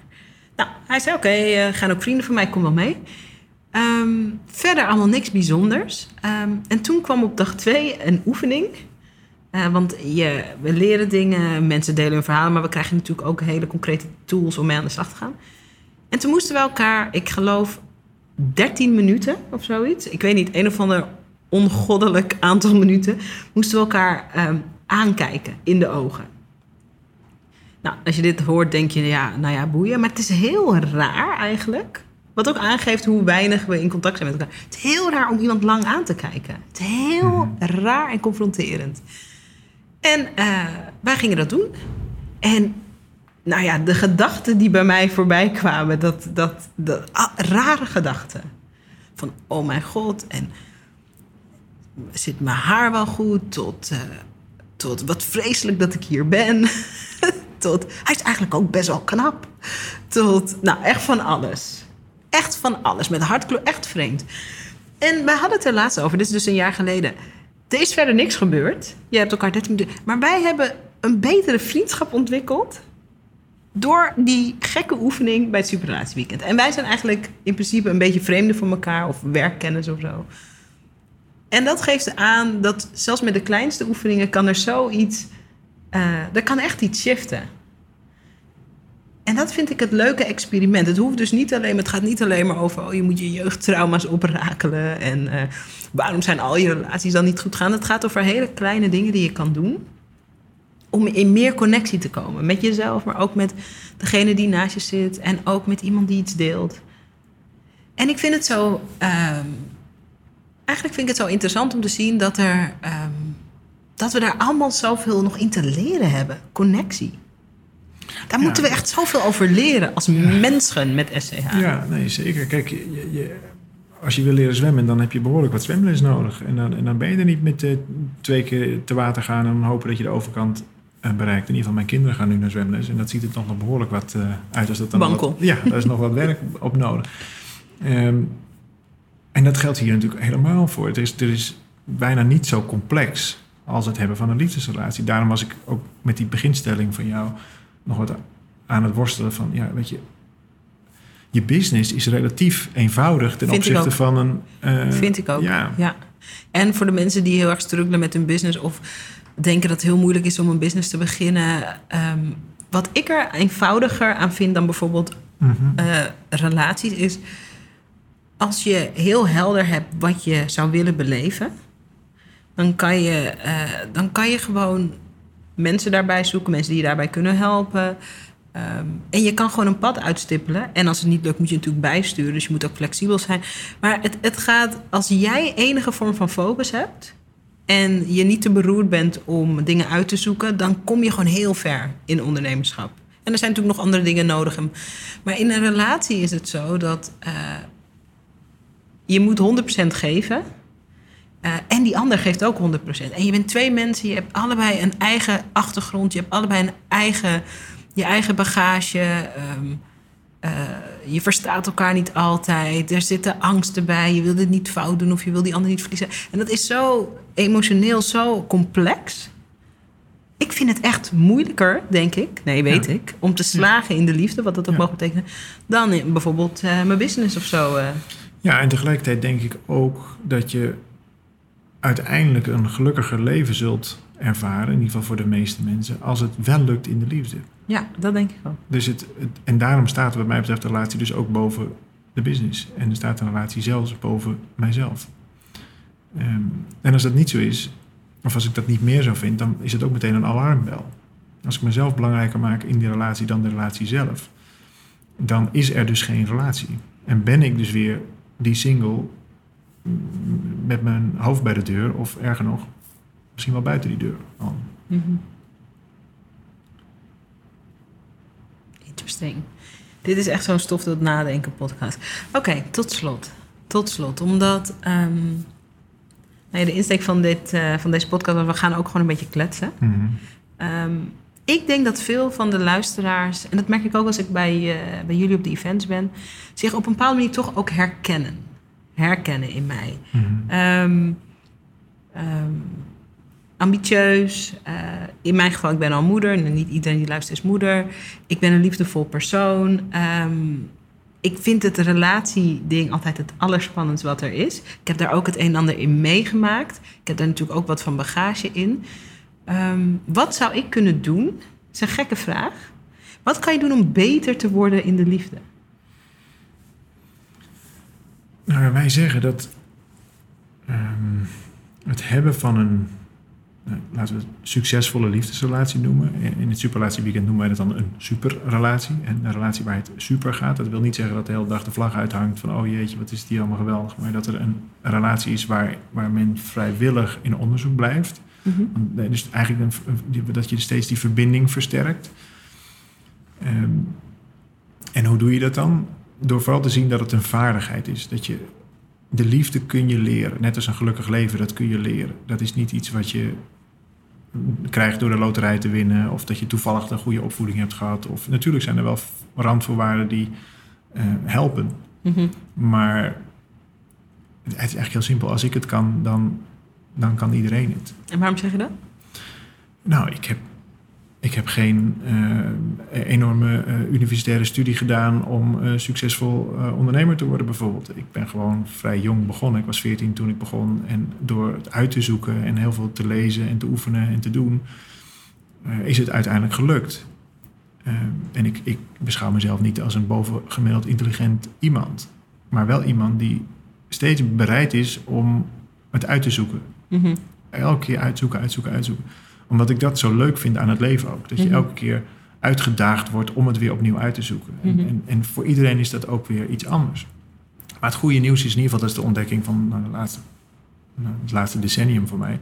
Nou, hij zei, oké, gaan ook vrienden van mij, kom wel mee. Ehm, verder allemaal niks bijzonders. Ehm, en toen kwam op dag twee een oefening. Eh, want je, we leren dingen, mensen delen hun verhalen... maar we krijgen natuurlijk ook hele concrete tools om mee aan de slag te gaan. En toen moesten we elkaar, ik geloof, 13 minuten of zoiets... ik weet niet, een of ander ongoddelijk aantal minuten... moesten we elkaar ehm, aankijken in de ogen. Nou, als je dit hoort, denk je, ja, nou ja, boeien. Maar het is heel raar eigenlijk. Wat ook aangeeft hoe weinig we in contact zijn met elkaar. Het is heel raar om iemand lang aan te kijken. Het is heel raar en confronterend. En eh, wij gingen dat doen. En nou ja, de gedachten die bij mij voorbij kwamen, dat, dat, dat ah, rare gedachten. Van, oh mijn god. En zit mijn haar wel goed? Tot, eh, tot wat vreselijk dat ik hier ben. tot hij is eigenlijk ook best wel knap. Tot, nou, echt van alles. Echt van alles. Met hartkleur, echt vreemd. En wij hadden het er laatst over, dit is dus een jaar geleden. Er is verder niks gebeurd. Je hebt elkaar 13 minuten. Maar wij hebben een betere vriendschap ontwikkeld. Door die gekke oefening bij het Superrelatieweekend. En wij zijn eigenlijk in principe een beetje vreemden van elkaar. Of werkkennis of zo. En dat geeft aan dat zelfs met de kleinste oefeningen kan er zoiets. Uh, er kan echt iets shiften. En dat vind ik het leuke experiment. Het hoeft dus niet alleen, het gaat niet alleen maar over, oh, je moet je jeugdtrauma's oprakelen en uh, waarom zijn al je relaties dan niet goed gaan. Het gaat over hele kleine dingen die je kan doen om in meer connectie te komen met jezelf, maar ook met degene die naast je zit en ook met iemand die iets deelt. En ik vind het zo, um, eigenlijk vind ik het zo interessant om te zien dat er, um, dat we daar allemaal zoveel nog in te leren hebben, connectie. Daar Ja. moeten we echt zoveel over leren als mensen met SCH. Ja, nee, zeker. Kijk, je, je- als je wil leren zwemmen, dan heb je behoorlijk wat zwemles nodig. En dan, en dan ben je er niet met eh, twee keer te water gaan en hopen dat je de overkant eh, bereikt. In ieder geval, mijn kinderen gaan nu naar zwemles. En dat ziet er toch nog behoorlijk wat eh, uit. Als dat dan Wankel. Wat, ja, daar is nog wat werk op nodig. Ehm, en dat geldt hier natuurlijk helemaal voor. Het is, er is bijna niet zo complex als het hebben van een liefdesrelatie. Daarom was ik ook met die beginstelling van jou nog wat aan het worstelen van... Ja, weet je, je business is relatief eenvoudig ten Vind opzichte van een... eh, Vind ik ook. Ja, Ja. En voor de mensen die heel erg struggelen met hun business of denken dat het heel moeilijk is om een business te beginnen. ehm, wat ik er eenvoudiger aan vind dan bijvoorbeeld Mhm. eh, relaties is. Als je heel helder hebt wat je zou willen beleven, dan kan je, eh, dan kan je gewoon mensen daarbij zoeken, mensen die je daarbij kunnen helpen. Ehm, en je kan gewoon een pad uitstippelen. En als het niet lukt, moet je natuurlijk bijsturen. Dus je moet ook flexibel zijn. Maar het, het gaat, als jij enige vorm van focus hebt. en je niet te beroerd bent om dingen uit te zoeken. dan kom je gewoon heel ver in ondernemerschap. En er zijn natuurlijk nog andere dingen nodig. Maar in een relatie is het zo dat. eh, je moet 100% geven. Eh, en die ander geeft ook 100%. En je bent twee mensen, je hebt allebei een eigen achtergrond, je hebt allebei een eigen, je eigen bagage. ehm, eh, je verstaat elkaar niet altijd. Er zitten angsten bij. Je wil dit niet fout doen of je wil die ander niet verliezen. En dat is zo emotioneel, zo complex. Ik vind het echt moeilijker, denk ik, nee, weet Ja. ik, om te slagen in de liefde, wat dat ook Ja. mag betekenen, dan in bijvoorbeeld eh, mijn business of zo. Ja, en tegelijkertijd denk ik ook dat je uiteindelijk een gelukkiger leven zult ervaren, in ieder geval voor de meeste mensen, als het wel lukt in de liefde. Ja, dat denk ik ook. Dus het, het- en daarom staat wat mij betreft de relatie dus ook boven de business. En er staat de relatie zelfs boven mijzelf. Ehm, en als dat niet zo is, of als ik dat niet meer zo vind, dan is het ook meteen een alarmbel. Als ik mezelf belangrijker maak in die relatie dan de relatie zelf, dan is er dus geen relatie. En ben ik dus weer die single met mijn hoofd bij de deur, of erger nog, misschien wel buiten die deur. al. Mhm. Interesting. Dit is echt zo'n stof tot nadenken podcast. Oké, tot slot. Tot slot, omdat nou ja, de insteek van, dit, eh, van deze podcast was, we gaan ook gewoon een beetje kletsen. Mhm. Ehm, ik denk dat veel van de luisteraars, en dat merk ik ook als ik bij, eh, bij jullie op de events ben, zich op een bepaalde manier toch ook herkennen. Herkennen in mij. Ehm, ambitieus. eh, in mijn geval, ik ben al moeder. En niet iedereen die luistert is moeder. Ik ben een liefdevol persoon. Ehm, ik vind het relatieding altijd het allerspannendst wat er is. Ik heb daar ook het een en ander in meegemaakt. Ik heb daar natuurlijk ook wat van bagage in. Wat zou ik kunnen doen? Dat is een gekke vraag. Wat kan je doen om beter te worden in de liefde? Nou, wij zeggen dat ehm, het hebben van een, nou, laten we het succesvolle liefdesrelatie noemen. In het superrelatieweekend noemen wij dat dan een superrelatie. En een relatie waar het super gaat. Dat wil niet zeggen dat de hele dag de vlag uithangt van oh jeetje, wat is die allemaal geweldig. Maar dat er een relatie is waar, waar men vrijwillig in onderzoek blijft. Nee, Dus eigenlijk een, dat je steeds die verbinding versterkt. Ehm, en hoe doe je dat dan? Door vooral te zien dat het een vaardigheid is. Dat je de liefde kun je leren. Net als een gelukkig leven, dat kun je leren. Dat is niet iets wat je krijgt door de loterij te winnen. Of dat je toevallig een goede opvoeding hebt gehad. Of natuurlijk zijn er wel randvoorwaarden die eh, helpen. Mhm. Maar het is eigenlijk heel simpel. Als ik het kan, dan, dan kan iedereen het. En waarom zeg je dat? Nou, ik heb, ik heb geen eh, enorme eh, universitaire studie gedaan om eh, succesvol ondernemer te worden, bijvoorbeeld. Ik ben gewoon vrij jong begonnen. Ik was 14 toen ik begon. En door het uit te zoeken en heel veel te lezen en te oefenen en te doen, is het uiteindelijk gelukt. En ik, ik beschouw mezelf niet als een bovengemiddeld intelligent iemand, maar wel iemand die steeds bereid is om het uit te zoeken Mhm. elke keer uitzoeken, uitzoeken, uitzoeken. Omdat ik dat zo leuk vind aan het leven ook. Dat je Mhm. elke keer uitgedaagd wordt om het weer opnieuw uit te zoeken. En, Mhm. en, en voor iedereen is dat ook weer iets anders. Maar het goede nieuws is in ieder geval, dat is de ontdekking van nou, de laatste, nou, het laatste decennium voor mij,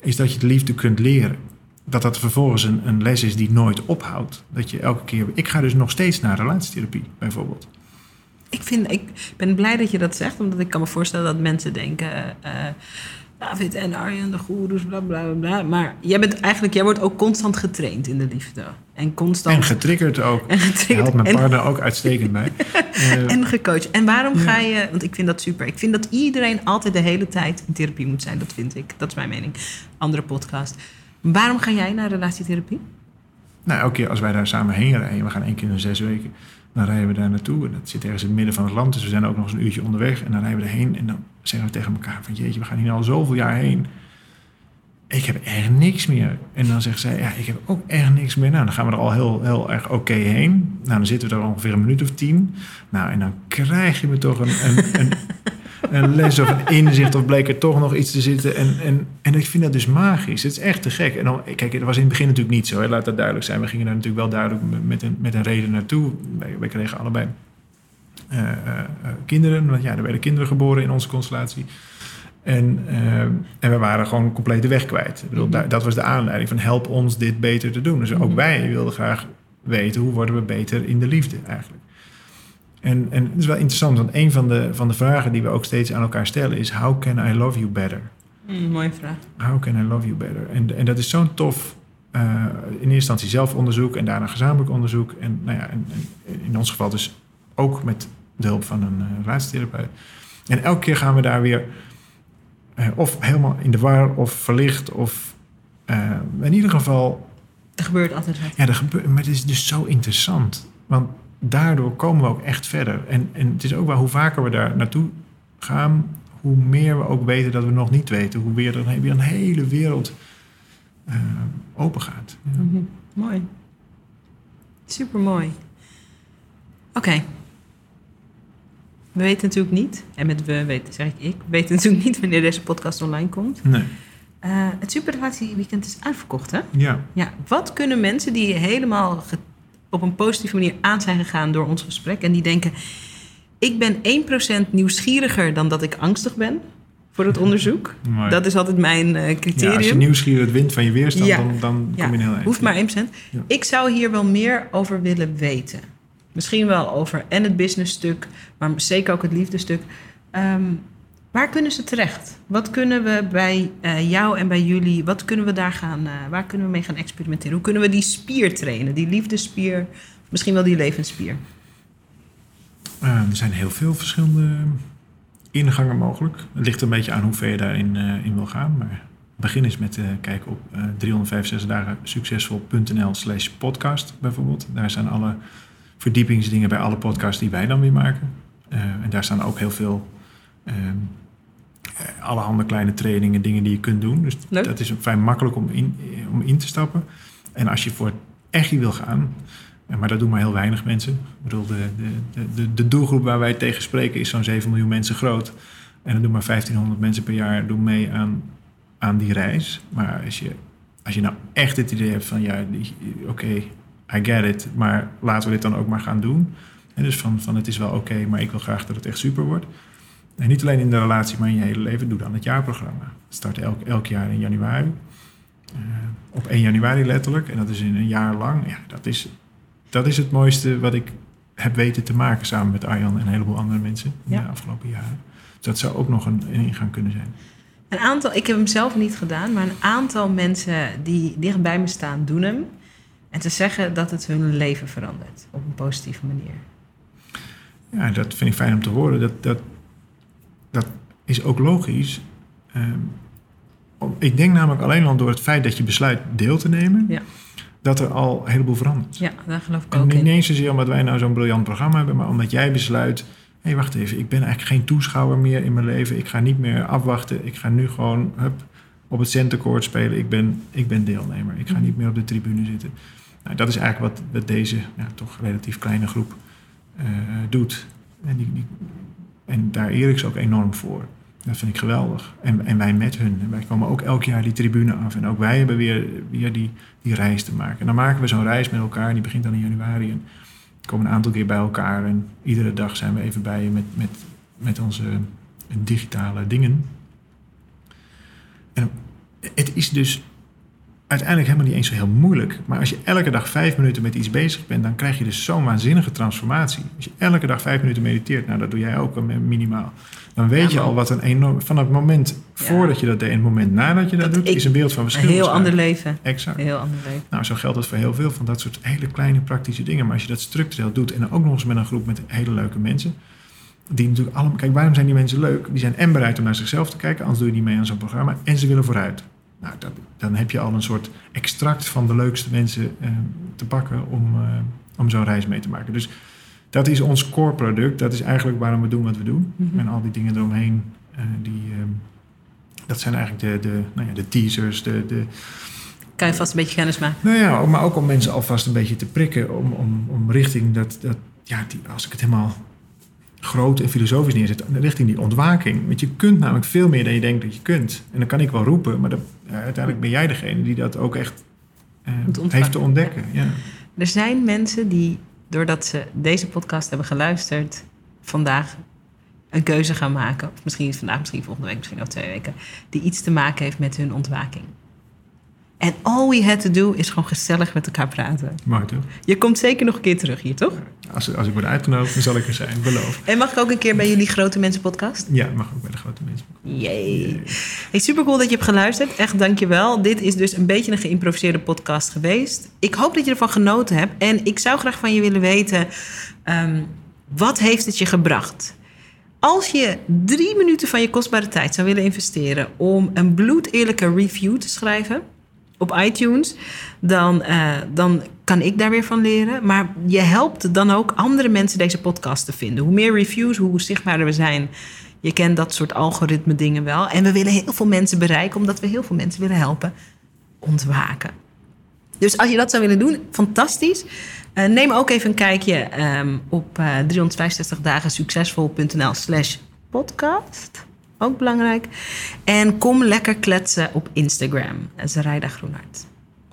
is dat je de liefde kunt leren. Dat dat vervolgens een, een les is die nooit ophoudt. Dat je elke keer. Ik ga dus nog steeds naar relatietherapie, bijvoorbeeld. Ik, vind, ik ben blij dat je dat zegt, omdat ik kan me voorstellen dat mensen denken... eh, David en Arjen, de goeroes, bla bla bla. Maar jij bent eigenlijk, jij wordt ook constant getraind in de liefde. En constant... En getriggerd ook. en Daar getriggerd. helpt mijn En- partner ook uitstekend bij. Eh, En gecoacht. En waarom Ja. ga je, want ik vind dat super. Ik vind dat iedereen altijd de hele tijd in therapie moet zijn. Dat vind ik. Dat is mijn mening. Andere podcast. Waarom ga jij naar relatietherapie? Nou, elke keer als wij daar samen heen rijden, we gaan één keer in de zes weken, dan rijden we daar naartoe. En dat zit ergens in het midden van het land, dus we zijn ook nog eens een uurtje onderweg. En dan rijden we erheen en dan zeggen we tegen elkaar van jeetje, we gaan hier al zoveel jaar heen. Ik heb echt niks meer. En dan zegt zij, ja, ik heb ook echt niks meer. Nou, dan gaan we er al heel, heel erg oké heen. Nou, dan zitten we er ongeveer een minuut of tien. Nou, en dan krijg je me toch een, een, een, een les of een inzicht of bleek er toch nog iets te zitten. En, en, en ik vind dat dus magisch. Het is echt te gek. En dan, kijk, het was in het begin natuurlijk niet zo. Hè. Laat dat duidelijk zijn. We gingen daar natuurlijk wel duidelijk met- een, met een reden naartoe. Wij, wij kregen allebei kinderen. Want ja, er werden kinderen geboren in onze constellatie. En, eh, en we waren gewoon compleet de weg kwijt. Ik bedoel, Mhm. dat was de aanleiding van help ons dit beter te doen. Dus ook Mhm. wij wilden graag weten hoe worden we beter in de liefde eigenlijk. En, en het is wel interessant, want een van de, van de vragen die we ook steeds aan elkaar stellen is: How can I love you better? Hmm, mooie vraag. How can I love you better? En, en dat is zo'n tof, eh, in eerste instantie zelfonderzoek en daarna gezamenlijk onderzoek. En, nou ja, en, en in ons geval dus ook met de hulp van een uh. En elke keer gaan we daar weer eh, of helemaal in de war of verlicht of eh, in ieder geval Er gebeurt altijd wat. ja, dat gebeurt, maar het is dus zo interessant. Want daardoor komen we ook echt verder. En, en het is ook wel hoe vaker we daar naartoe gaan, hoe meer we ook weten dat we nog niet weten. Hoe weer, er weer een hele wereld eh, open gaat. Ja. Mhm. Mooi. Super mooi. Oké. We weten natuurlijk niet, en met we weten, zeg ik ik, we weten natuurlijk niet wanneer deze podcast online komt. Nee. Eh, het Superrelatieweekend is uitverkocht, hè? Ja. Ja, wat kunnen mensen die helemaal op een positieve manier aan zijn gegaan door ons gesprek en die denken: ik ben 1% nieuwsgieriger dan dat ik angstig ben voor het onderzoek? Mooi. Dat is altijd mijn eh, ja, criterium. als je nieuwsgierig wint van je weerstand, Ja. dan, dan Ja, kom je heel eind. Hoeft maar 1%. Ja. Ik zou hier wel meer over willen weten. Misschien wel over en het businessstuk, maar zeker ook het liefdestuk. Ehm, waar kunnen ze terecht? Wat kunnen we bij eh, jou en bij jullie, wat kunnen we daar gaan, eh, waar kunnen we mee gaan experimenteren? Hoe kunnen we die spier trainen, die liefdesspier, misschien wel die levensspier? Eh, er zijn heel veel verschillende ingangen mogelijk. Het ligt een beetje aan hoe ver je daarin eh, in wil gaan. Maar begin eens met eh, kijken op eh 365 dagen succesvol.nl slash podcast bijvoorbeeld. Daar zijn alle verdiepingsdingen bij alle podcasts die wij dan weer maken. Eh, en daar staan ook heel veel eh, allerhande kleine trainingen, dingen die je kunt doen. Dus Leuk. dat is vrij makkelijk om in, om in te stappen. En als je voor het echt wil gaan, eh, maar dat doen maar heel weinig mensen. Ik bedoel, de, de, de, de, doelgroep waar wij tegen spreken is zo'n 7 miljoen mensen groot. En dan doen maar 1500 mensen per jaar doen mee aan, aan die reis. Maar als je, als je nou echt het idee hebt van, ja, oké, I get it, maar laten we dit dan ook maar gaan doen. En dus van, van het is wel oké, maar ik wil graag dat het echt super wordt. En niet alleen in de relatie, maar in je hele leven. Doe dan het jaarprogramma. Het start elk, elk jaar in januari. Eh, op 1 januari letterlijk. En dat is in een jaar lang. Ja, dat is, dat is het mooiste wat ik heb weten te maken samen met Arjan en een heleboel andere mensen in Ja. de afgelopen jaren. dat zou ook nog een, een ingang kunnen zijn. Een aantal, ik heb hem zelf niet gedaan, maar een aantal mensen die dicht bij me staan doen hem. En te zeggen dat het hun leven verandert op een positieve manier. Ja, dat vind ik fijn om te horen. Dat, dat, dat is ook logisch. Ehm, ik denk namelijk alleen al door het feit dat je besluit deel te nemen, Ja. dat er al een heleboel verandert. Ja, daar geloof ik En ook niet in. eens zozeer omdat wij nou zo'n briljant programma hebben, maar omdat jij besluit: hé, hey, wacht even, ik ben eigenlijk geen toeschouwer meer in mijn leven. Ik ga niet meer afwachten. Ik ga nu gewoon hup, op het centercourt spelen. Ik ben, ik ben deelnemer. Ik ga niet meer op de tribune zitten. Nou, dat is eigenlijk wat, deze ja, toch relatief kleine groep eh, doet. En, die, die, en daar eer ik ze ook enorm voor. Dat vind ik geweldig. En, en wij met hun. Wij komen ook elk jaar die tribune af. En ook wij hebben weer, weer die, die reis te maken. En dan maken we zo'n reis met elkaar. Die begint dan in januari. En komen een aantal keer bij elkaar. En iedere dag zijn we even bij je met, met, met onze digitale dingen. En het is dus uiteindelijk helemaal niet eens zo heel moeilijk. Maar als je elke dag vijf minuten met iets bezig bent, dan krijg je dus zo'n waanzinnige transformatie. Als je elke dag vijf minuten mediteert, nou dat doe jij ook eh, minimaal. Dan weet Ja, je al wat een enorm. Van het moment voordat je dat deed en het moment nadat je dat, Dat doet, ik- is een wereld van Een verschil. heel ontstaan. ander leven. Exact. Een heel ander leven. Nou, zo geldt het voor heel veel van dat soort hele kleine praktische dingen. Maar als je dat structureel doet en dan ook nog eens met een groep met hele leuke mensen. Die natuurlijk allemaal. Kijk, waarom zijn die mensen leuk? Die zijn en bereid om naar zichzelf te kijken, anders doe je niet mee aan zo'n programma. En ze willen vooruit. Nou, dat, dan heb je al een soort extract van de leukste mensen eh, te pakken om, eh, om zo'n reis mee te maken. Dus dat is ons core product. Dat is eigenlijk waarom we doen wat we doen. Mhm. En al die dingen eromheen, eh, die, eh, dat zijn eigenlijk de, de, nou ja, de teasers, de, de, Kan je vast een beetje kennis maken. nou ja, maar ook om mensen alvast een beetje te prikken om, om, om richting dat, dat ja, die, als ik het helemaal groot en filosofisch neerzet, richting die ontwaking. Want je kunt namelijk veel meer dan je denkt dat je kunt. En dan kan ik wel roepen, maar dat, ja, uiteindelijk ben jij degene die dat ook echt eh, heeft te ontdekken. Ja. Er zijn mensen die, doordat ze deze podcast hebben geluisterd, vandaag een keuze gaan maken. Of misschien niet vandaag, misschien volgende week, misschien over twee weken. Die iets te maken heeft met hun ontwaking. En all we had to do is gewoon gezellig met elkaar praten. Mooi toch? Je komt zeker nog een keer terug hier, toch? Als, als ik word uitgenodigd, dan zal ik er zijn, beloof. En mag ik ook een keer bij jullie Grote Mensen podcast? Ja, mag ook bij de grote mensen. Yay. Hey, super cool dat je hebt geluisterd. Echt dankjewel. Dit is dus een beetje een geïmproviseerde podcast geweest. Ik hoop dat je ervan genoten hebt. En ik zou graag van je willen weten... ehm, wat heeft het je gebracht? Als je drie minuten van je kostbare tijd zou willen investeren... om een bloedeerlijke review te schrijven op iTunes... Dan, eh, dan kan ik daar weer van leren. Maar je helpt dan ook andere mensen deze podcast te vinden. Hoe meer reviews, hoe zichtbaarder we zijn... Je kent dat soort algoritme dingen wel. En we willen heel veel mensen bereiken, omdat we heel veel mensen willen helpen ontwaken. Dus als je dat zou willen doen, fantastisch. Eh, neem ook even een kijkje ehm, op eh 365 dagen succesvol.nl slash podcast. Ook belangrijk. En kom lekker kletsen op Instagram. Zaraida Groenhart.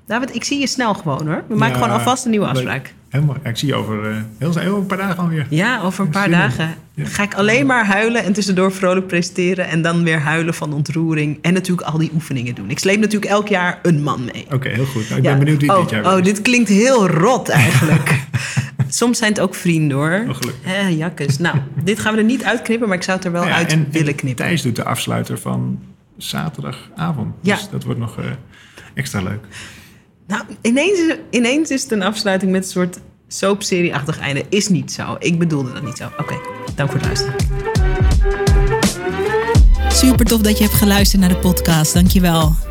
David, ik zie je snel gewoon hoor. We maken gewoon alvast een nieuwe leuk. afspraak. Helemaal. Ik zie je over eh, heel, heel een paar dagen alweer. Ja, over een paar dagen Ja. ga ik alleen maar huilen en tussendoor vrolijk presteren. En dan weer huilen van ontroering. En natuurlijk al die oefeningen doen. Ik sleep natuurlijk elk jaar een man mee. Oké, heel goed. Nou, ik Ja. ben benieuwd wie oh, dit jaar Oh, dit klinkt heel rot eigenlijk. Soms zijn het ook vrienden hoor. Oh, jakkes. Nou, dit gaan we er niet uitknippen, maar ik zou het er wel Nou ja, uit en, willen en knippen. Thijs doet de afsluiter van zaterdagavond. Ja. Dus dat wordt nog eh, extra leuk. Nou, ineens, ineens is het een afsluiting met een soort soapserie-achtig einde. Is niet zo. Ik bedoelde dat niet zo. Oké, dank voor het luisteren. Super tof dat je hebt geluisterd naar de podcast. Dankjewel.